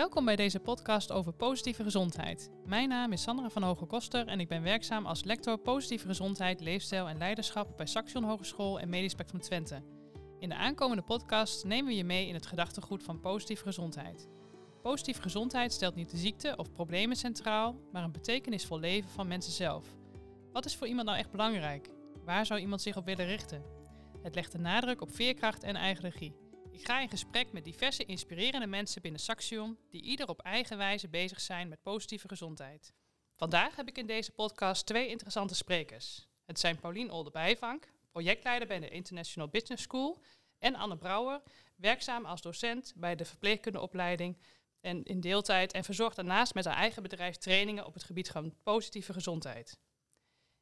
Welkom bij deze podcast over positieve gezondheid. Mijn naam is Sandra van Hoge Koster en ik ben werkzaam als lector positieve gezondheid, leefstijl en leiderschap bij Saxion Hogeschool en Medisch Spectrum Twente. In de aankomende podcast nemen we je mee in het gedachtegoed van positieve gezondheid. Positieve gezondheid stelt niet de ziekte of problemen centraal, maar een betekenisvol leven van mensen zelf. Wat is voor iemand nou echt belangrijk? Waar zou iemand zich op willen richten? Het legt de nadruk op veerkracht en eigen regie. Ik ga in gesprek met diverse inspirerende mensen binnen Saxion die ieder op eigen wijze bezig zijn met positieve gezondheid. Vandaag heb ik in deze podcast twee interessante sprekers. Het zijn Paulien Oldebijvank, projectleider bij de International Business School, en Anne Brouwer, werkzaam als docent bij de verpleegkundeopleiding en in deeltijd en verzorgt daarnaast met haar eigen bedrijf trainingen op het gebied van positieve gezondheid.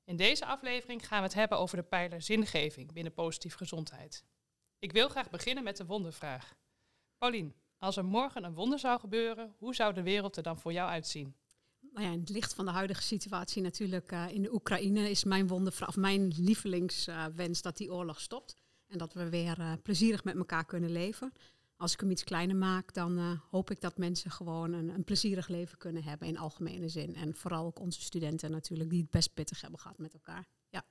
In deze aflevering gaan we het hebben over de pijler zingeving binnen positieve gezondheid. Ik wil graag beginnen met de wondervraag. Paulien, als er morgen een wonder zou gebeuren, hoe zou de wereld er dan voor jou uitzien? Nou ja, in het licht van de huidige situatie natuurlijk uh, in de Oekraïne is mijn wondervraag, of mijn lievelingswens uh, dat die oorlog stopt. En dat we weer uh, plezierig met elkaar kunnen leven. Als ik hem iets kleiner maak, dan hoop ik dat mensen gewoon een, een, plezierig leven kunnen hebben in algemene zin. En vooral ook onze studenten natuurlijk, die het best pittig hebben gehad met elkaar. Ja,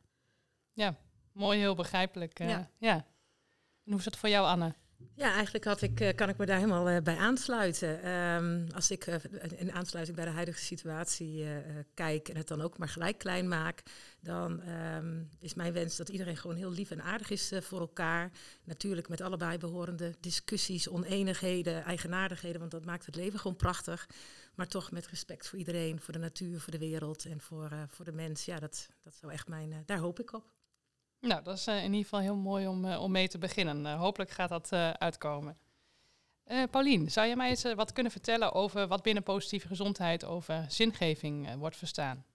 ja mooi, heel begrijpelijk. ja. ja. Hoe is het voor jou, Anne? Ja, eigenlijk had ik, eh, kan ik me daar helemaal uh, bij aansluiten. Um, als ik uh, in aansluiting bij de huidige situatie kijk en het dan ook maar gelijk klein maak, dan um, is mijn wens dat iedereen gewoon heel lief en aardig is voor elkaar. Natuurlijk met allebei behorende discussies, oneenigheden, eigenaardigheden, want dat maakt het leven gewoon prachtig. Maar toch met respect voor iedereen, voor de natuur, voor de wereld en voor, voor de mens. Ja, dat, dat zou echt mijn, daar hoop ik op. Nou, dat is uh, in ieder geval heel mooi om, uh, om mee te beginnen. Uh, hopelijk gaat dat uitkomen. Paulien, zou je mij eens wat kunnen vertellen over wat binnen positieve gezondheid over zingeving wordt verstaan?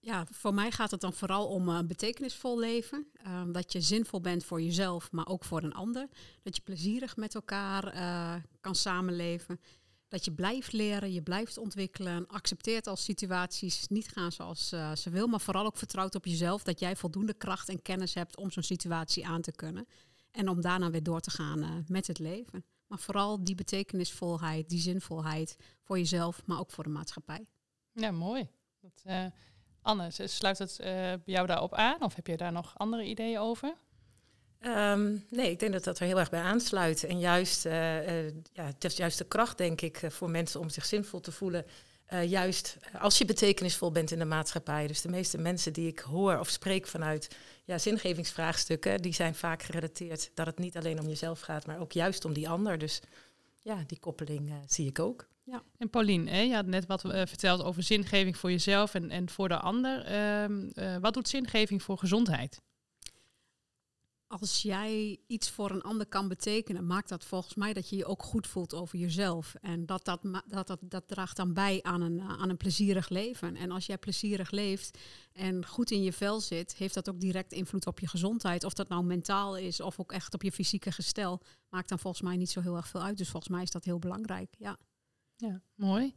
Ja, voor mij gaat het dan vooral om betekenisvol leven. Ehm, dat je zinvol bent voor jezelf, maar ook voor een ander. Dat je plezierig met elkaar kan samenleven. Dat je blijft leren, je blijft ontwikkelen, accepteert als situaties niet gaan zoals uh, ze wil, maar vooral ook vertrouwt op jezelf dat jij voldoende kracht en kennis hebt om zo'n situatie aan te kunnen. En om daarna weer door te gaan uh, met het leven. Maar vooral die betekenisvolheid, die zinvolheid voor jezelf, maar ook voor de maatschappij. Ja, mooi. Dat, uh, Anne, sluit het bij jou daarop aan of heb je daar nog andere ideeën over? Um, nee, ik denk dat dat er heel erg bij aansluit. En juist, uh, uh, ja, het is juist de kracht, denk ik, uh, voor mensen om zich zinvol te voelen. juist als je betekenisvol bent in de maatschappij. Dus de meeste mensen die ik hoor of spreek vanuit ja, zingevingsvraagstukken, die zijn vaak gerelateerd dat het niet alleen om jezelf gaat, maar ook juist om die ander. Dus ja, die koppeling zie ik ook. Ja. En Paulien, hè, je had net wat verteld over zingeving voor jezelf en, en voor de ander. Ehm, wat doet zingeving voor gezondheid? Als jij iets voor een ander kan betekenen, maakt dat volgens mij dat je je ook goed voelt over jezelf. En dat, dat, dat, dat, draagt dan bij aan een, aan een plezierig leven. En als jij plezierig leeft en goed in je vel zit, heeft dat ook direct invloed op je gezondheid. Of dat nou mentaal is of ook echt op je fysieke gestel, maakt dan volgens mij niet zo heel erg veel uit. Dus volgens mij is dat heel belangrijk. Ja, ja mooi.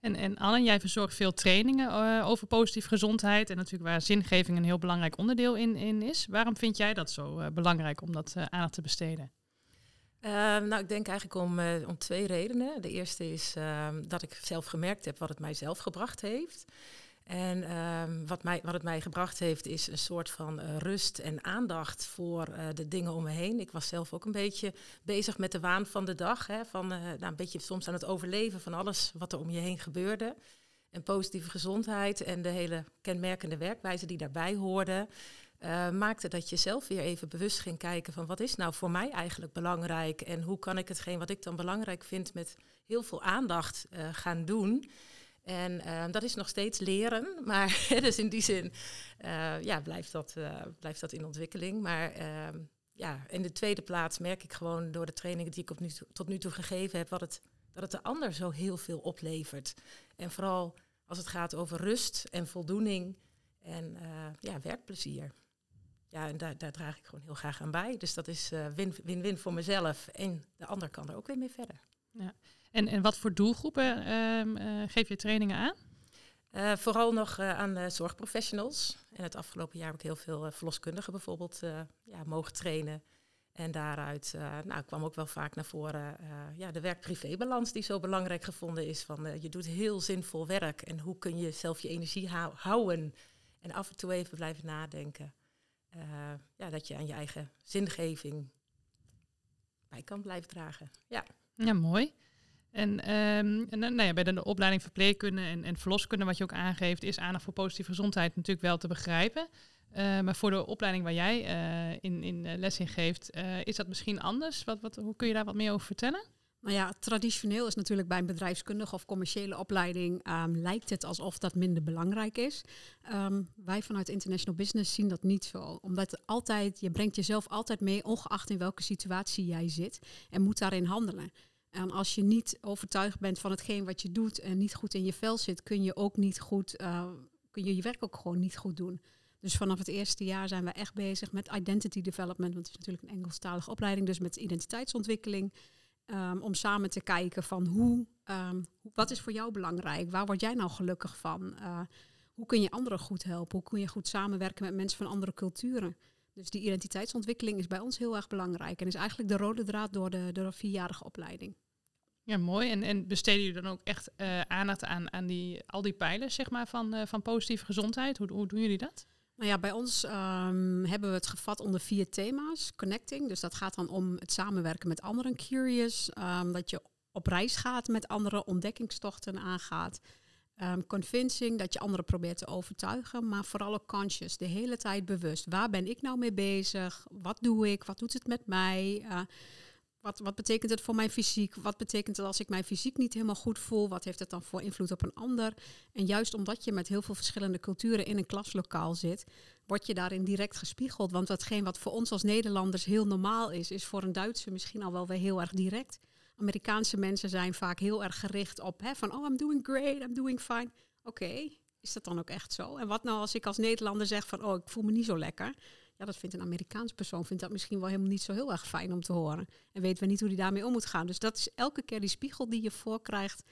En, en Anne, jij verzorgt veel trainingen uh, over positieve gezondheid en natuurlijk waar zingeving een heel belangrijk onderdeel in, in is. Waarom vind jij dat zo uh, belangrijk om dat uh, aandacht te besteden? Ehm, nou, ik denk eigenlijk om, om twee redenen. De eerste is ehm, dat ik zelf gemerkt heb wat het mij zelf gebracht heeft. En um, wat, mij, wat het mij gebracht heeft, is een soort van uh, rust en aandacht voor uh, de dingen om me heen. Ik was zelf ook een beetje bezig met de waan van de dag. Hè, van, uh, nou, een beetje soms aan het overleven van alles wat er om je heen gebeurde. En positieve gezondheid en de hele kenmerkende werkwijze die daarbij hoorde. maakte dat je zelf weer even bewust ging kijken van wat is nou voor mij eigenlijk belangrijk. En hoe kan ik hetgeen wat ik dan belangrijk vind met heel veel aandacht gaan doen. En uh, dat is nog steeds leren, maar dus in die zin uh, ja, blijft, dat, uh, blijft dat in ontwikkeling. Maar ehm, ja, in de tweede plaats merk ik gewoon door de trainingen die ik op nu, tot nu toe gegeven heb, wat het, dat het de ander zo heel veel oplevert. En vooral als het gaat over rust en voldoening en ja, werkplezier. Ja, en daar, daar draag ik gewoon heel graag aan bij. Dus dat is win-win voor mezelf en de ander kan er ook weer mee verder. Ja. En, en wat voor doelgroepen uh, geef je trainingen aan? Uh, vooral nog uh, aan zorgprofessionals. En het afgelopen jaar heb ik heel veel verloskundigen bijvoorbeeld ja, mogen trainen. En daaruit nou, kwam ook wel vaak naar voren ja, de werk-privé-balans die zo belangrijk gevonden is. Van, je doet heel zinvol werk en hoe kun je zelf je energie hou houden en af en toe even blijven nadenken. ja, dat je aan je eigen zingeving bij kan blijven dragen. Ja, ja mooi. En, um, nou ja, bij de opleiding verpleegkunde en, en verloskunde, wat je ook aangeeft, is aandacht voor positieve gezondheid natuurlijk wel te begrijpen. Uh, maar voor de opleiding waar jij uh, in, in les in geeft, is dat misschien anders? Wat, wat, hoe kun je daar wat meer over vertellen? Nou ja, traditioneel is natuurlijk bij een bedrijfskundige of commerciële opleiding um, lijkt het alsof dat minder belangrijk is. Um, wij vanuit International Business zien dat niet zo. Omdat altijd, je brengt jezelf altijd mee, ongeacht in welke situatie jij zit, en moet daarin handelen. En als je niet overtuigd bent van hetgeen wat je doet en niet goed in je vel zit, kun je ook niet goed, kun je je werk ook gewoon niet goed doen. Dus vanaf het eerste jaar zijn we echt bezig met identity development. Want het is natuurlijk een Engelstalige opleiding, dus met identiteitsontwikkeling. Um, om samen te kijken van hoe, um, wat is voor jou belangrijk? Waar word jij nou gelukkig van? Uh, hoe kun je anderen goed helpen? Hoe kun je goed samenwerken met mensen van andere culturen? Dus die identiteitsontwikkeling is bij ons heel erg belangrijk. En is eigenlijk de rode draad door de, door de vierjarige opleiding. Ja, mooi. En, en besteden jullie dan ook echt uh, aandacht aan, aan die, al die pijlers zeg maar, van, uh, van positieve gezondheid? Hoe, hoe doen jullie dat? Nou ja, bij ons um, hebben we het gevat onder vier thema's. Connecting, dus dat gaat dan om het samenwerken met anderen. Curious, um, dat je op reis gaat met anderen, ontdekkingstochten aangaat. Um, convincing, dat je anderen probeert te overtuigen, maar vooral ook conscious, de hele tijd bewust. Waar ben ik nou mee bezig? Wat doe ik? Wat doet het met mij? Uh, wat, wat betekent het voor mijn fysiek? Wat betekent het als ik mijn fysiek niet helemaal goed voel? Wat heeft het dan voor invloed op een ander? En juist omdat je met heel veel verschillende culturen in een klaslokaal zit, word je daarin direct gespiegeld. Want watgeen wat voor ons als Nederlanders heel normaal is, is voor een Duitser misschien al wel weer heel erg direct. Amerikaanse mensen zijn vaak heel erg gericht op hè, van, oh, I'm doing great, I'm doing fine. Oké, is dat dan ook echt zo? En wat nou als ik als Nederlander zeg van, oh, ik voel me niet zo lekker? Ja, dat vindt een Amerikaans persoon vindt dat misschien wel helemaal niet zo heel erg fijn om te horen. En weten we niet hoe die daarmee om moet gaan. Dus dat is elke keer die spiegel die je voorkrijgt,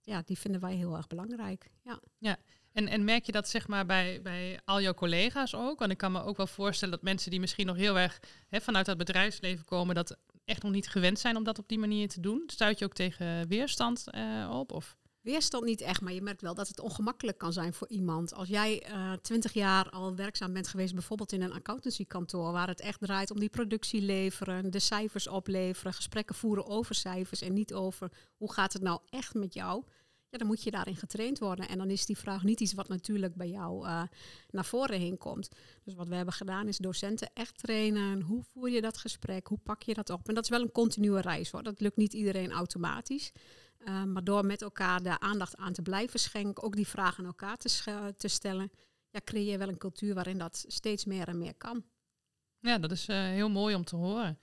ja, die vinden wij heel erg belangrijk. Ja. ja. En, en merk je dat zeg maar bij, bij al jouw collega's ook? Want ik kan me ook wel voorstellen dat mensen die misschien nog heel erg hè, vanuit dat bedrijfsleven komen, dat echt nog niet gewend zijn om dat op die manier te doen. Stuit je ook tegen weerstand uh, op? Of? Weerstand niet echt, maar je merkt wel dat het ongemakkelijk kan zijn voor iemand. Als jij uh, twintig jaar al werkzaam bent geweest, bijvoorbeeld in een accountancykantoor, waar het echt draait om die productie leveren, de cijfers opleveren, gesprekken voeren over cijfers en niet over hoe gaat het nou echt met jou. Ja, dan moet je daarin getraind worden. En dan is die vraag niet iets wat natuurlijk bij jou uh, naar voren heen komt. Dus wat we hebben gedaan is docenten echt trainen. Hoe voer je dat gesprek? Hoe pak je dat op? En dat is wel een continue reis hoor. Dat lukt niet iedereen automatisch. Uh, maar door met elkaar de aandacht aan te blijven schenken, ook die vragen aan elkaar te, te stellen, ja, creëer je wel een cultuur waarin dat steeds meer en meer kan. Ja, dat is uh, heel mooi om te horen.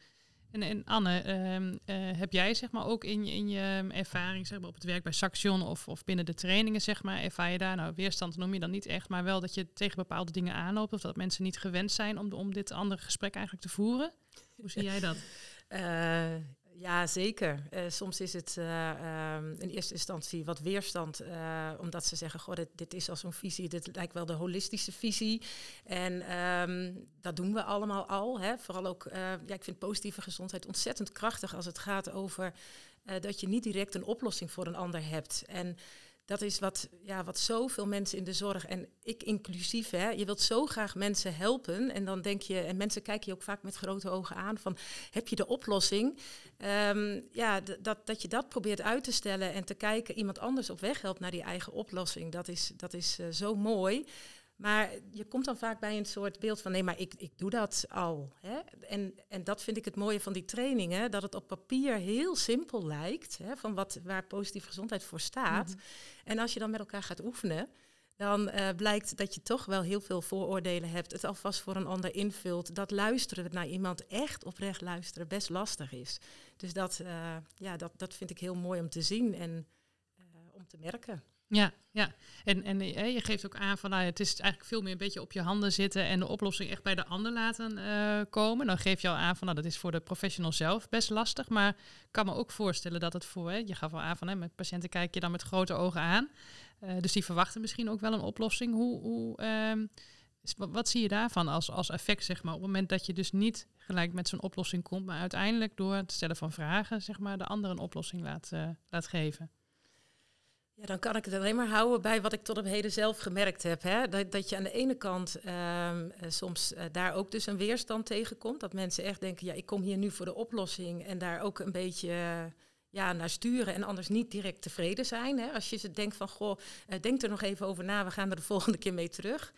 En, en Anne, uh, uh, heb jij zeg maar ook in, in je ervaring zeg maar, op het werk bij Saxion of, of binnen de trainingen, zeg maar, ervaar je daar, nou weerstand noem je dan niet echt, maar wel dat je tegen bepaalde dingen aanloopt of dat mensen niet gewend zijn om, om dit andere gesprek eigenlijk te voeren? Hoe zie jij dat? Ja, zeker. Uh, soms is het uh, um, in eerste instantie wat weerstand, uh, omdat ze zeggen, goh, dit, dit is al zo'n visie, dit lijkt wel de holistische visie. En um, dat doen we allemaal al. Hè. Vooral ook, ja, ik vind positieve gezondheid ontzettend krachtig als het gaat over dat je niet direct een oplossing voor een ander hebt. En dat is wat, ja, wat zoveel mensen in de zorg, en ik inclusief, hè, je wilt zo graag mensen helpen. En dan denk je, en mensen kijken je ook vaak met grote ogen aan van, heb je de oplossing? Um, ja, dat, dat je dat probeert uit te stellen en te kijken, iemand anders op weg helpt naar die eigen oplossing. Dat is, dat is uh, zo mooi. Maar je komt dan vaak bij een soort beeld van nee, maar ik, ik doe dat al. Hè? En, en dat vind ik het mooie van die trainingen, dat het op papier heel simpel lijkt, hè, van wat, waar positieve gezondheid voor staat. Mhm. En als je dan met elkaar gaat oefenen, dan uh, blijkt dat je toch wel heel veel vooroordelen hebt, het alvast voor een ander invult, dat luisteren naar iemand, echt oprecht luisteren, best lastig is. Dus dat, uh, ja, dat, dat vind ik heel mooi om te zien en uh, om te merken. Ja, ja. En, en je geeft ook aan van nou, het is eigenlijk veel meer een beetje op je handen zitten en de oplossing echt bij de ander laten uh, komen. Dan geef je al aan van nou, dat is voor de professional zelf best lastig. Maar ik kan me ook voorstellen dat het voor, hè, je gaf al aan van hè, met patiënten kijk je dan met grote ogen aan. Uh, dus die verwachten misschien ook wel een oplossing. Hoe, hoe, Dus wat, zie je daarvan als, als effect, zeg maar, op het moment dat je dus niet gelijk met zo'n oplossing komt, maar uiteindelijk door het stellen van vragen, zeg maar, de ander een oplossing laat, laat geven? Ja, dan kan ik het alleen maar houden bij wat ik tot op heden zelf gemerkt heb. Hè? Dat, dat je aan de ene kant um, soms uh, daar ook dus een weerstand tegenkomt. Dat mensen echt denken, ja, ik kom hier nu voor de oplossing. En daar ook een beetje uh, ja, naar sturen en anders niet direct tevreden zijn. Hè? Als je denkt van, goh, denk er nog even over na, we gaan er de volgende keer mee terug.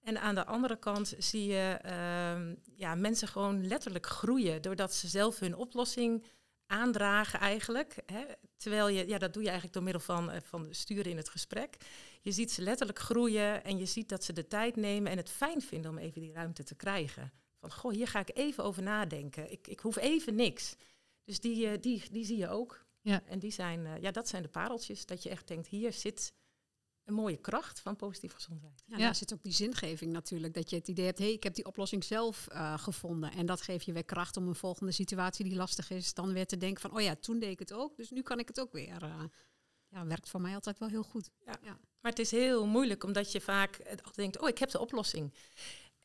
En aan de andere kant zie je uh, ja, mensen gewoon letterlijk groeien doordat ze zelf hun oplossing aandragen eigenlijk. Hè? Terwijl je, ja, dat doe je eigenlijk door middel van, uh, van sturen in het gesprek. Je ziet ze letterlijk groeien en je ziet dat ze de tijd nemen en het fijn vinden om even die ruimte te krijgen. Van, goh, hier ga ik even over nadenken. Ik, ik hoef even niks. Dus die, uh, die, die zie je ook. Ja. En die zijn, uh, ja, dat zijn de pareltjes. Dat je echt denkt, hier zit een mooie kracht van positieve gezondheid. Ja, daar zit ook die zingeving natuurlijk. Dat je het idee hebt, hé, hey, ik heb die oplossing zelf uh, gevonden. En dat geeft je weer kracht om een volgende situatie die lastig is, dan weer te denken van, oh ja, toen deed ik het ook, dus nu kan ik het ook weer. Uh, ja, werkt voor mij altijd wel heel goed. Ja. ja. Maar het is heel moeilijk, omdat je vaak altijd denkt, oh, ik heb de oplossing.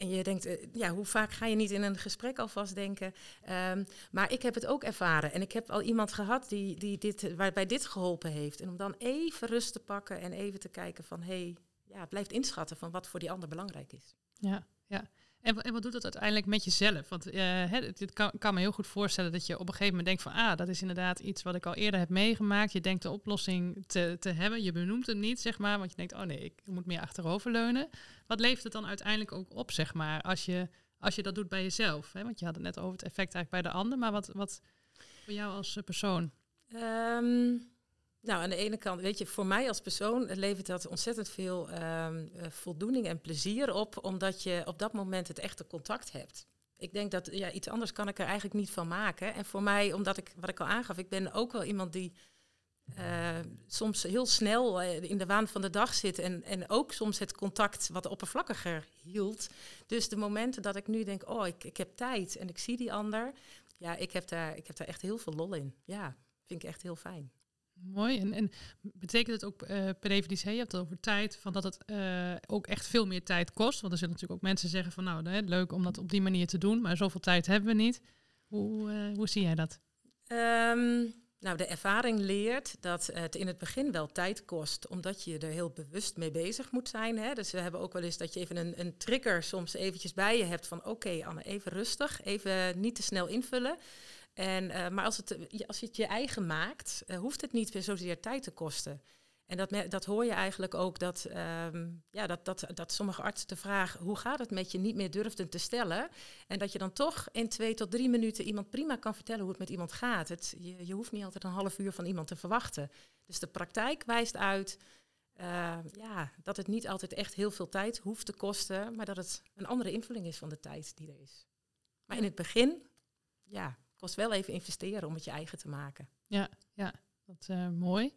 En je denkt, uh, ja, hoe vaak ga je niet in een gesprek alvast denken? Um, maar ik heb het ook ervaren. En ik heb al iemand gehad die, die dit, waarbij dit geholpen heeft. En om dan even rust te pakken en even te kijken van... hé, hey, ja, blijft inschatten van wat voor die ander belangrijk is. Ja, ja. En, en wat doet dat uiteindelijk met jezelf? Want uh, het, het kan, kan, me heel goed voorstellen dat je op een gegeven moment denkt van... ah, dat is inderdaad iets wat ik al eerder heb meegemaakt. Je denkt de oplossing te, te hebben. Je benoemt het niet, zeg maar. Want je denkt, oh nee, ik moet meer achteroverleunen. Wat levert het dan uiteindelijk ook op, zeg maar, als je, als je dat doet bij jezelf? Hè? Want je had het net over het effect eigenlijk bij de ander. Maar wat, wat voor jou als persoon? Um nou, aan de ene kant, weet je, voor mij als persoon levert dat ontzettend veel um, voldoening en plezier op, omdat je op dat moment het echte contact hebt. Ik denk dat ja, iets anders kan ik er eigenlijk niet van maken. En voor mij, omdat ik, wat ik al aangaf, ik ben ook wel iemand die uh, soms heel snel uh, in de waan van de dag zit en, en ook soms het contact wat oppervlakkiger hield. Dus de momenten dat ik nu denk, oh, ik, ik heb tijd en ik zie die ander, ja, ik heb, daar, ik heb daar echt heel veel lol in. Ja, vind ik echt heel fijn. Mooi. En, en betekent het ook uh, per definitie, je hebt het over tijd, van dat het uh, ook echt veel meer tijd kost? Want er zullen natuurlijk ook mensen zeggen van nou, leuk om dat op die manier te doen, maar zoveel tijd hebben we niet. Hoe, uh, hoe zie jij dat? Um, nou, de ervaring leert dat het in het begin wel tijd kost, omdat je er heel bewust mee bezig moet zijn. Hè? Dus we hebben ook wel eens dat je even een, een trigger soms eventjes bij je hebt van oké Anne, even rustig, even niet te snel invullen. En, uh, maar als, het, als je het je eigen maakt, uh, hoeft het niet zozeer tijd te kosten. En dat, dat hoor je eigenlijk ook dat, um, ja, dat, dat, dat sommige artsen de vraag hoe gaat het met je niet meer durfden te stellen. En dat je dan toch in twee tot drie minuten iemand prima kan vertellen hoe het met iemand gaat. Het, je, je hoeft niet altijd een half uur van iemand te verwachten. Dus de praktijk wijst uit uh, ja, dat het niet altijd echt heel veel tijd hoeft te kosten, maar dat het een andere invulling is van de tijd die er is. Maar in het begin, ja, kost wel even investeren om het je eigen te maken. Ja, ja dat uh, mooi.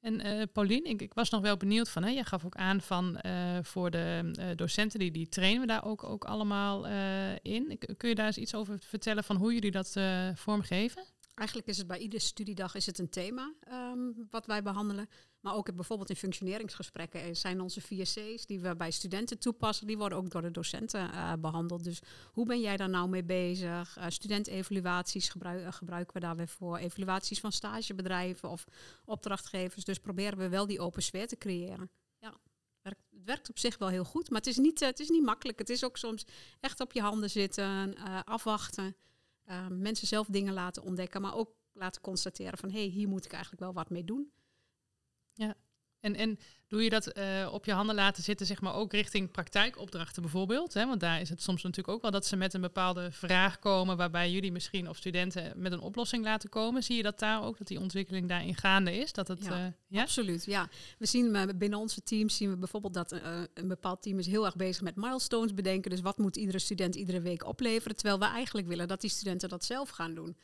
En uh, Paulien, ik, ik, was nog wel benieuwd van, hè, jij gaf ook aan van uh, voor de docenten, die, die trainen we daar ook, ook allemaal in. Kun je daar eens iets over vertellen van hoe jullie dat vormgeven? Eigenlijk is het bij iedere studiedag is het een thema um, wat wij behandelen. Maar ook bijvoorbeeld in functioneringsgesprekken zijn onze 4C's die we bij studenten toepassen, die worden ook door de docenten uh, behandeld. Dus hoe ben jij daar nou mee bezig? Uh, studentevaluaties uh, gebruiken we daar weer voor. Evaluaties van stagebedrijven of opdrachtgevers. Dus proberen we wel die open sfeer te creëren. Ja, het werkt op zich wel heel goed, maar het is niet, het is niet makkelijk. Het is ook soms echt op je handen zitten, afwachten. Mensen zelf dingen laten ontdekken, maar ook laten constateren van hé, hey, hier moet ik eigenlijk wel wat mee doen. En, en doe je dat uh, op je handen laten zitten, zeg maar ook richting praktijkopdrachten bijvoorbeeld? Hè? Want daar is het soms natuurlijk ook wel dat ze met een bepaalde vraag komen, waarbij jullie misschien of studenten met een oplossing laten komen. Zie je dat daar ook, dat die ontwikkeling daarin gaande is? Dat het, ja, uh, ja? absoluut. Ja, we zien uh, binnen onze teams zien we bijvoorbeeld dat een bepaald team is heel erg bezig met milestones bedenken. Dus wat moet iedere student iedere week opleveren? Terwijl we eigenlijk willen dat die studenten dat zelf gaan doen.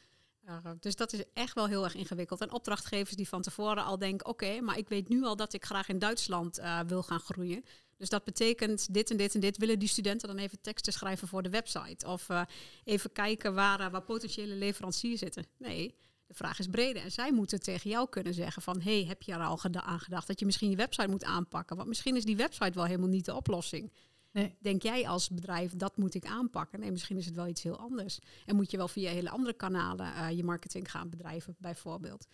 Dus dat is echt wel heel erg ingewikkeld. En opdrachtgevers die van tevoren al denken: oké, maar ik weet nu al dat ik graag in Duitsland uh, wil gaan groeien. Dus dat betekent dit en dit en dit. Willen die studenten dan even teksten schrijven voor de website? Of uh, even kijken waar, waar potentiële leveranciers zitten? Nee, de vraag is breder. En zij moeten tegen jou kunnen zeggen: van hey, heb je er al aan gedacht dat je misschien je website moet aanpakken? Want misschien is die website wel helemaal niet de oplossing. Nee. Denk jij als bedrijf, dat moet ik aanpakken? Nee, misschien is het wel iets heel anders. En moet je wel via hele andere kanalen uh, je marketing gaan bedrijven, bijvoorbeeld.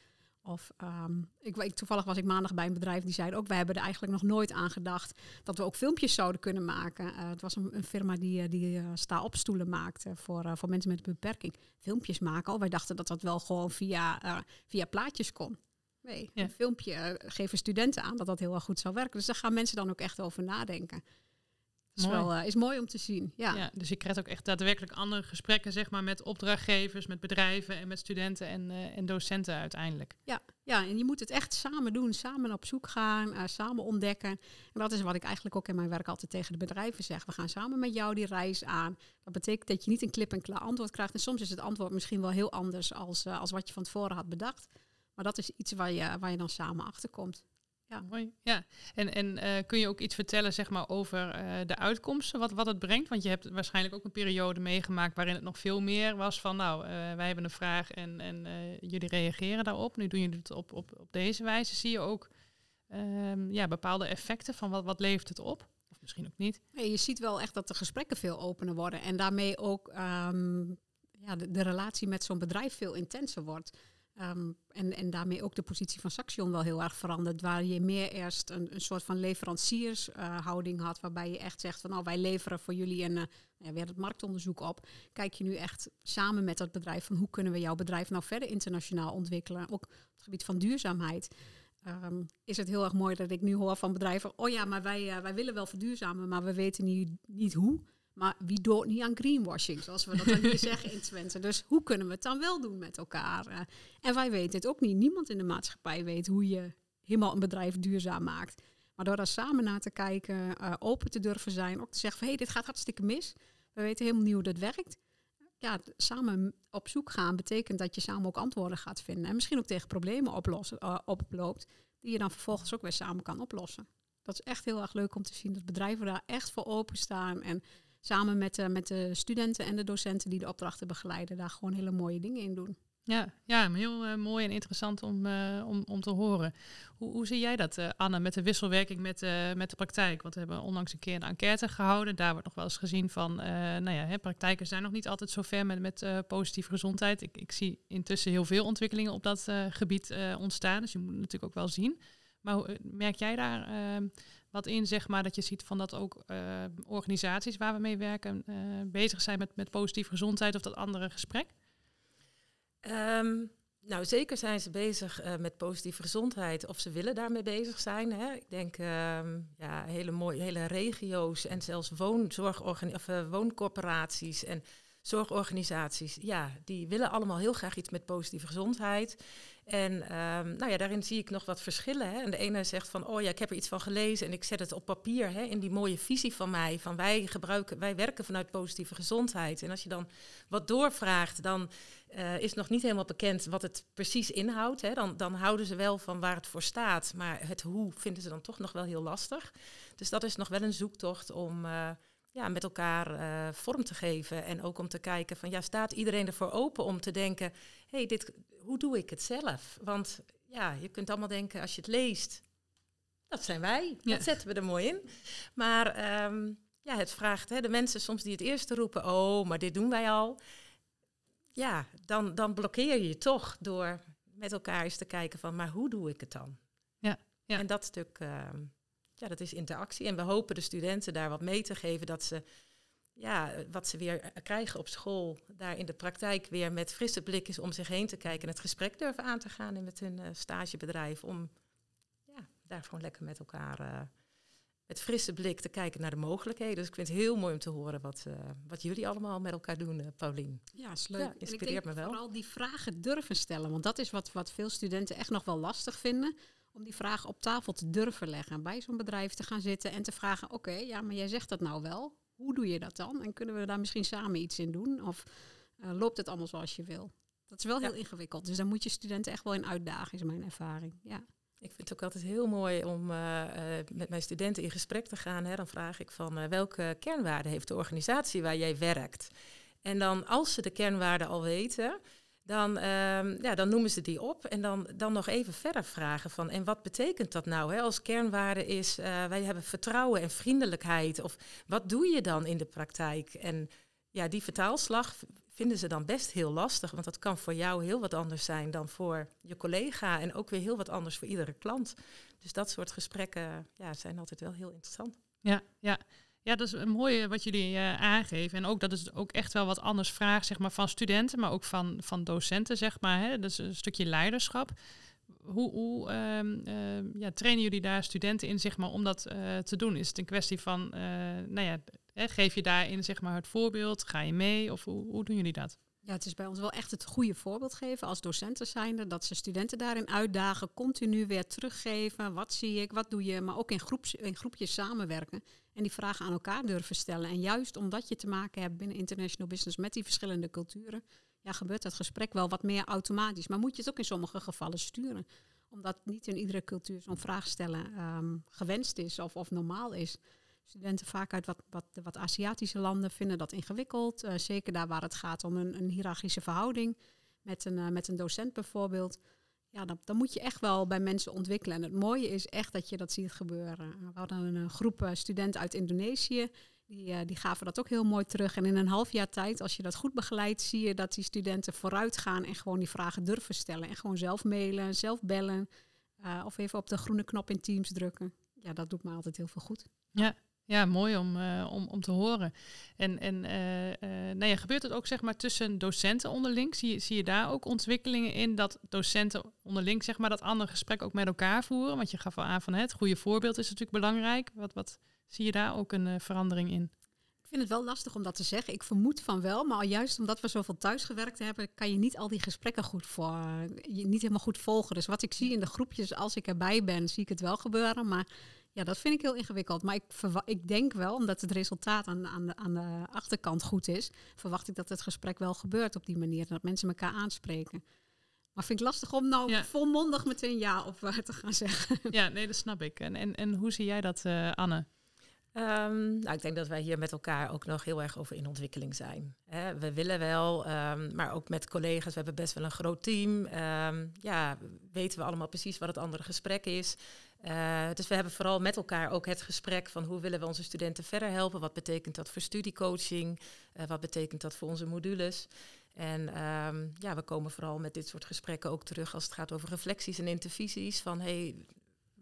Of um, ik toevallig was ik maandag bij een bedrijf die zei ook, wij hebben er eigenlijk nog nooit aan gedacht dat we ook filmpjes zouden kunnen maken. Uh, het was een, een, firma die, uh, die uh, sta-opstoelen maakte voor, voor mensen met een beperking. Filmpjes maken, oh, wij dachten dat dat wel gewoon via, via plaatjes kon. Nee, ja. een filmpje geven studenten aan dat dat heel erg goed zou werken. Dus daar gaan mensen dan ook echt over nadenken is mooi. wel uh, is mooi om te zien. Ja. ja. dus je krijgt ook echt daadwerkelijk andere gesprekken, zeg maar, met opdrachtgevers, met bedrijven en met studenten en, uh, en docenten uiteindelijk. Ja, ja, en je moet het echt samen doen, samen op zoek gaan, uh, samen ontdekken. En dat is wat ik eigenlijk ook in mijn werk altijd tegen de bedrijven zeg. We gaan samen met jou die reis aan. Dat betekent dat je niet een klip-en-klaar antwoord krijgt. En soms is het antwoord misschien wel heel anders als, als wat je van tevoren had bedacht. Maar dat is iets waar je, waar je dan samen achter komt. Ja, mooi. Ja. En, en uh, kun je ook iets vertellen zeg maar, over uh, de uitkomsten, wat, wat het brengt? Want je hebt waarschijnlijk ook een periode meegemaakt waarin het nog veel meer was van, nou, uh, wij hebben een vraag en, en jullie reageren daarop. Nu doen jullie het op, op, op deze wijze. Zie je ook um, ja, bepaalde effecten van wat, wat levert het op? Of misschien ook niet. Nee, je ziet wel echt dat de gesprekken veel opener worden en daarmee ook um, ja, de, de relatie met zo'n bedrijf veel intenser wordt. Um, en, en daarmee ook de positie van Saxion wel heel erg veranderd. Waar je meer eerst een, een soort van leveranciershouding uh, had. Waarbij je echt zegt van nou wij leveren voor jullie een uh, weer het marktonderzoek op. Kijk je nu echt samen met dat bedrijf van hoe kunnen we jouw bedrijf nou verder internationaal ontwikkelen. Ook op het gebied van duurzaamheid. Um, is het heel erg mooi dat ik nu hoor van bedrijven. Oh ja, maar wij, uh, wij willen wel verduurzamen, maar we weten niet, niet hoe. Maar wie doet niet aan greenwashing, zoals we dat dan hier zeggen in Twente. Dus hoe kunnen we het dan wel doen met elkaar? Uh, en wij weten het ook niet. Niemand in de maatschappij weet hoe je helemaal een bedrijf duurzaam maakt. Maar door daar samen naar te kijken, uh, open te durven zijn, ook te zeggen van hé, hey, dit gaat hartstikke mis. We weten helemaal niet hoe dat werkt. Ja, samen op zoek gaan betekent dat je samen ook antwoorden gaat vinden. En misschien ook tegen problemen oplossen, uh, oploopt, die je dan vervolgens ook weer samen kan oplossen. Dat is echt heel erg leuk om te zien dat bedrijven daar echt voor openstaan en samen met, uh, met de studenten en de docenten die de opdrachten begeleiden, daar gewoon hele mooie dingen in doen. Ja, ja heel uh, mooi en interessant om, uh, om, om te horen. Hoe, hoe zie jij dat, uh, Anne, met de wisselwerking met, met de praktijk? Want we hebben onlangs een keer een enquête gehouden. Daar wordt nog wel eens gezien van, nou ja, hè, praktijken zijn nog niet altijd zo ver met, met positieve gezondheid. Ik, ik zie intussen heel veel ontwikkelingen op dat gebied ontstaan. Dus je moet natuurlijk ook wel zien. Maar merk jij daar wat in, zeg maar, dat je ziet van dat ook uh, organisaties waar we mee werken uh, bezig zijn met, met positieve gezondheid of dat andere gesprek? Um, nou, zeker zijn ze bezig uh, met positieve gezondheid of ze willen daarmee bezig zijn. Hè. Ik denk um, ja, hele mooie hele regio's en zelfs of wooncorporaties en zorgorganisaties. Ja, die willen allemaal heel graag iets met positieve gezondheid. En um, nou ja, daarin zie ik nog wat verschillen. Hè. En de ene zegt van, oh ja, ik heb er iets van gelezen en ik zet het op papier hè, in die mooie visie van mij. Van wij gebruiken, wij werken vanuit positieve gezondheid. En als je dan wat doorvraagt, dan uh, is nog niet helemaal bekend wat het precies inhoudt. Hè. Dan, dan houden ze wel van waar het voor staat, maar het hoe vinden ze dan toch nog wel heel lastig. Dus dat is nog wel een zoektocht om... Uh, ja, met elkaar uh, vorm te geven. En ook om te kijken van ja, staat iedereen ervoor open om te denken, hey, dit, hoe doe ik het zelf? Want ja, je kunt allemaal denken als je het leest, dat zijn wij, dat zetten we er mooi in. Maar um, ja, het vraagt hè, de mensen soms die het eerste roepen, oh, maar dit doen wij al. Ja, dan, dan blokkeer je je toch door met elkaar eens te kijken van, maar hoe doe ik het dan? Ja, ja. En dat stuk, uh, ja, dat is interactie. En we hopen de studenten daar wat mee te geven dat ze ja, wat ze weer krijgen op school, daar in de praktijk weer met frisse blikjes om zich heen te kijken en het gesprek durven aan te gaan met hun uh, stagebedrijf. Om ja, daar gewoon lekker met elkaar uh, met frisse blik te kijken naar de mogelijkheden. Dus ik vind het heel mooi om te horen wat, uh, wat jullie allemaal met elkaar doen, uh, Paulien. Ja, is leuk. Ja, inspireert me wel. Vooral die vragen durven stellen, want dat is wat, wat veel studenten echt nog wel lastig vinden om die vraag op tafel te durven leggen. Bij zo'n bedrijf te gaan zitten en te vragen: Oké, okay, ja, maar jij zegt dat nou wel. Hoe doe je dat dan? En kunnen we daar misschien samen iets in doen? Of uh, loopt het allemaal zoals je wil? Dat is wel heel ingewikkeld. Dus daar moet je studenten echt wel in uitdagen, is mijn ervaring. Ja. Ik vind het ook altijd heel mooi om uh, uh, met mijn studenten in gesprek te gaan. Hè. Dan vraag ik van welke kernwaarden heeft de organisatie waar jij werkt? En dan als ze de kernwaarden al weten, dan, ehm, ja, dan noemen ze die op en dan, dan nog even verder vragen van en wat betekent dat nou? Hè? Als kernwaarde is uh, wij hebben vertrouwen en vriendelijkheid of wat doe je dan in de praktijk? En ja, die vertaalslag vinden ze dan best heel lastig, want dat kan voor jou heel wat anders zijn dan voor je collega en ook weer heel wat anders voor iedere klant. Dus dat soort gesprekken ja, zijn altijd wel heel interessant. Ja, ja. Ja, dat is een mooie wat jullie uh, aangeven. En ook dat is ook echt wel wat anders vraagt zeg maar, van studenten, maar ook van, van docenten, zeg maar. Hè? Dat is een stukje leiderschap. Hoe, hoe uh, uh, ja, trainen jullie daar studenten in zeg maar, om dat eh, te doen? Is het een kwestie van, eh, nou ja, hè, geef je daarin zeg maar, het voorbeeld? Ga je mee? Of hoe, hoe doen jullie dat? Ja, het is bij ons wel echt het goede voorbeeld geven als docenten zijnde. Dat ze studenten daarin uitdagen, continu weer teruggeven. Wat zie ik, wat doe je? Maar ook in, groeps, in groepjes samenwerken. En die vragen aan elkaar durven stellen. En juist omdat je te maken hebt binnen international business met die verschillende culturen, ja, gebeurt dat gesprek wel wat meer automatisch. Maar moet je het ook in sommige gevallen sturen. Omdat niet in iedere cultuur zo'n vraag stellen um, gewenst is of, of normaal is. Studenten vaak uit wat, wat, wat Aziatische landen vinden dat ingewikkeld. Uh, zeker daar waar het gaat om een, een hiërarchische verhouding met een, uh, met een docent bijvoorbeeld. Ja, dan, moet je echt wel bij mensen ontwikkelen. En het mooie is echt dat je dat ziet gebeuren. We hadden een, een groep uh, studenten uit Indonesië. Die, die gaven dat ook heel mooi terug. En in een half jaar tijd, als je dat goed begeleidt, zie je dat die studenten vooruit gaan en gewoon die vragen durven stellen. En gewoon zelf mailen, zelf bellen. of even op de groene knop in Teams drukken. Ja, dat doet me altijd heel veel goed. Ja, ja, mooi om, uh, om, om te horen. En, en uh, uh, nou ja, gebeurt het ook zeg maar tussen docenten onderling? Zie je, zie je daar ook ontwikkelingen in dat docenten onderling zeg maar dat andere gesprek ook met elkaar voeren? Want je gaf al aan van het goede voorbeeld is natuurlijk belangrijk. Wat, wat zie je daar ook een verandering in? Ik vind het wel lastig om dat te zeggen. Ik vermoed van wel, maar juist omdat we zoveel thuisgewerkt hebben, kan je niet al die gesprekken goed voor, niet helemaal goed volgen. Dus wat ik zie in de groepjes, als ik erbij ben, zie ik het wel gebeuren. Maar ja, dat vind ik heel ingewikkeld. Maar ik, ik denk wel, omdat het resultaat aan, aan, de, aan de achterkant goed is, verwacht ik dat het gesprek wel gebeurt op die manier. Dat mensen elkaar aanspreken. Maar vind ik lastig om nou ja. volmondig meteen ja op uh, te gaan zeggen. Ja, nee, dat snap ik. En, en, en hoe zie jij dat, uh, Anne? Um, nou, ik denk dat wij hier met elkaar ook nog heel erg over in ontwikkeling zijn. Hè, we willen wel, um, maar ook met collega's, we hebben best wel een groot team. Um, ja, weten we allemaal precies wat het andere gesprek is. Uh, dus we hebben vooral met elkaar ook het gesprek van hoe willen we onze studenten verder helpen. Wat betekent dat voor studiecoaching? Uh, wat betekent dat voor onze modules? En um, ja, we komen vooral met dit soort gesprekken ook terug als het gaat over reflecties en intervisies. Van hey,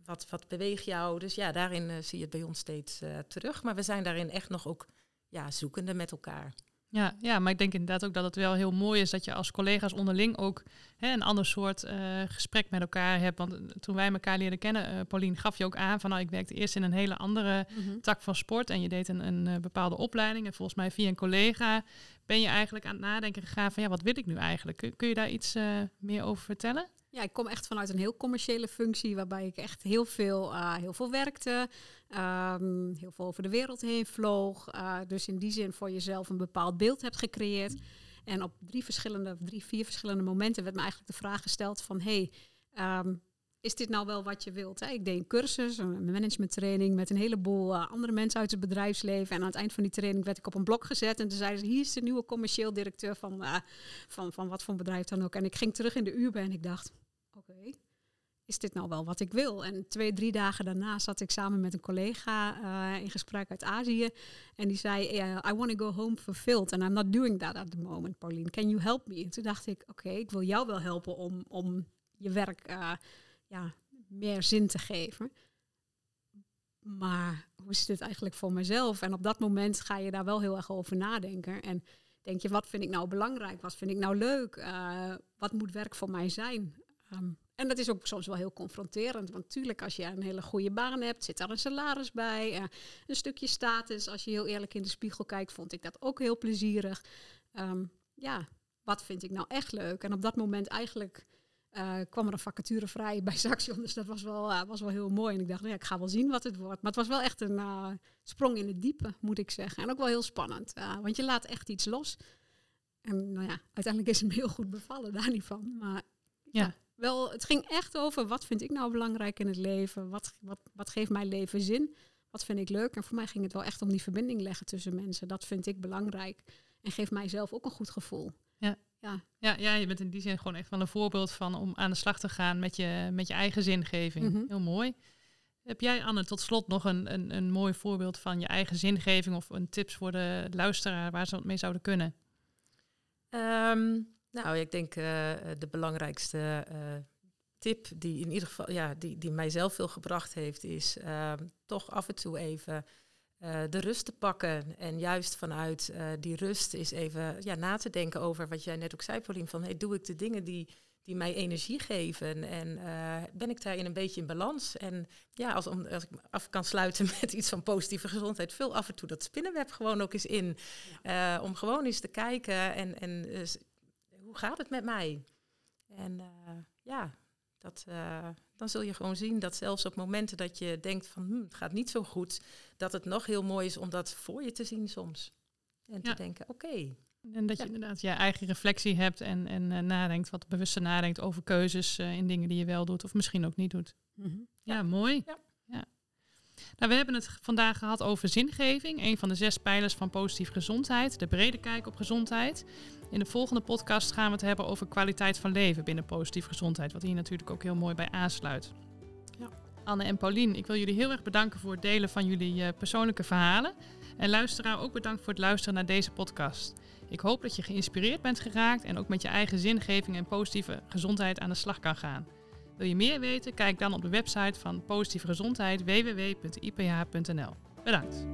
wat, wat beweegt jou? Dus ja, daarin uh, zie je het bij ons steeds terug. Maar we zijn daarin echt nog ook ja, zoekende met elkaar. Ja, ja, maar ik denk inderdaad ook dat het wel heel mooi is dat je als collega's onderling ook hè, een ander soort uh, gesprek met elkaar hebt. Want toen wij elkaar leerden kennen, uh, Paulien, gaf je ook aan van nou, ik werkte eerst in een hele andere mm -hmm. tak van sport en je deed een, een uh, bepaalde opleiding. En volgens mij via een collega ben je eigenlijk aan het nadenken gegaan van ja, wat wil ik nu eigenlijk? Kun, kun je daar iets meer over vertellen? Ja, ik kom echt vanuit een heel commerciële functie, waarbij ik echt heel veel, heel veel werkte, um, heel veel over de wereld heen vloog. Uh, dus in die zin voor jezelf een bepaald beeld hebt gecreëerd. En op drie verschillende, drie, vier verschillende momenten werd me eigenlijk de vraag gesteld van, hey, um, is dit nou wel wat je wilt? Hè? Ik deed een cursus, een managementtraining met een heleboel uh, andere mensen uit het bedrijfsleven. En aan het eind van die training werd ik op een blok gezet. En toen zeiden ze, hier is de nieuwe commercieel directeur van, uh, van, van wat voor bedrijf dan ook. En ik ging terug in de uur en ik dacht, oké, is dit nou wel wat ik wil? En twee, drie dagen daarna zat ik samen met een collega uh, in gesprek uit Azië. En die zei, I want to go home fulfilled. And I'm not doing that at the moment, Pauline. Can you help me? En toen dacht ik, oké, ik wil jou wel helpen om, om je werk uh, ja, meer zin te geven. Maar hoe is dit eigenlijk voor mezelf? En op dat moment ga je daar wel heel erg over nadenken. En denk je, wat vind ik nou belangrijk? Wat vind ik nou leuk? Uh, wat moet werk voor mij zijn? Um, en dat is ook soms wel heel confronterend. Want natuurlijk, als je een hele goede baan hebt, zit daar een salaris bij. Uh, een stukje status. Als je heel eerlijk in de spiegel kijkt, vond ik dat ook heel plezierig. Um, ja, wat vind ik nou echt leuk? En op dat moment eigenlijk uh, kwam er een vacature vrij bij Saxion. Dus dat was wel, uh, was wel heel mooi. En ik dacht, nou ja, ik ga wel zien wat het wordt. Maar het was wel echt een uh, sprong in het diepe, moet ik zeggen. En ook wel heel spannend. want je laat echt iets los. En nou ja, uiteindelijk is het me heel goed bevallen, daar niet van. Maar ja. ja. Wel, het ging echt over wat vind ik nou belangrijk in het leven? Wat, wat, wat geeft mijn leven zin? Wat vind ik leuk? En voor mij ging het wel echt om die verbinding leggen tussen mensen. Dat vind ik belangrijk. En geeft mij zelf ook een goed gevoel. Ja. Ja. Ja, ja, je bent in die zin gewoon echt wel een voorbeeld van om aan de slag te gaan met je, met je eigen zingeving. Mhm. Heel mooi. Heb jij, Anne, tot slot nog een, een, een mooi voorbeeld van je eigen zingeving of een tips voor de luisteraar waar ze het mee zouden kunnen? Ehm, nou, ik denk eh, de belangrijkste eh, tip die in ieder geval, ja, die, die mij zelf veel gebracht heeft, is ehm, toch af en toe even eh, de rust te pakken. En juist vanuit eh, die rust is even ja, na te denken over wat jij net ook zei, Paulien, van hey, doe ik de dingen die, die mij energie geven en eh, ben ik daarin een beetje in balans? En ja, als, om, als ik af kan sluiten met iets van positieve gezondheid, vul af en toe dat spinnenweb gewoon ook eens in. Eh, om gewoon eens te kijken en, en eh, hoe gaat het met mij? En eh, ja, dat, eh, dan zul je gewoon zien dat zelfs op momenten dat je denkt van hm, het gaat niet zo goed, dat het nog heel mooi is om dat voor je te zien soms. En Ja. te denken, oké, En dat je Ja. inderdaad je eigen reflectie hebt en, en eh, nadenkt, wat bewuster nadenkt over keuzes eh, in dingen die je wel doet of misschien ook niet doet. Mhm. Ja, Ja. mooi. Ja. Nou, we hebben het vandaag gehad over zingeving, een van de zes pijlers van positieve gezondheid, de brede kijk op gezondheid. In de volgende podcast gaan we het hebben over kwaliteit van leven binnen positieve gezondheid, wat hier natuurlijk ook heel mooi bij aansluit. Ja. Anne en Paulien, ik wil jullie heel erg bedanken voor het delen van jullie eh, persoonlijke verhalen. En luisteraar ook bedankt voor het luisteren naar deze podcast. Ik hoop dat je geïnspireerd bent geraakt en ook met je eigen zingeving en positieve gezondheid aan de slag kan gaan. Wil je meer weten? Kijk dan op de website van Positieve Gezondheid www.iph.nl. Bedankt.